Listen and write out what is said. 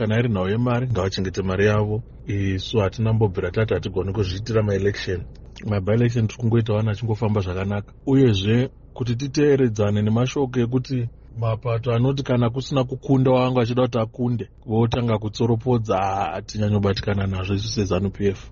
kana iri nhau yemari ngavachengete mari yavo. Isu hatina mbobvira tati hatigoni kuzviitira maelection. Mabielection tiri kungoita vanhu achingofamba zvakanaka. Uyezve kuti titeeredzane nemashoko ekuti mapato anoti kana kusina kukunda wanga achida kuti akunde votanga kutsoropodza hatinyanyobatikana nazvo isu sezanup f.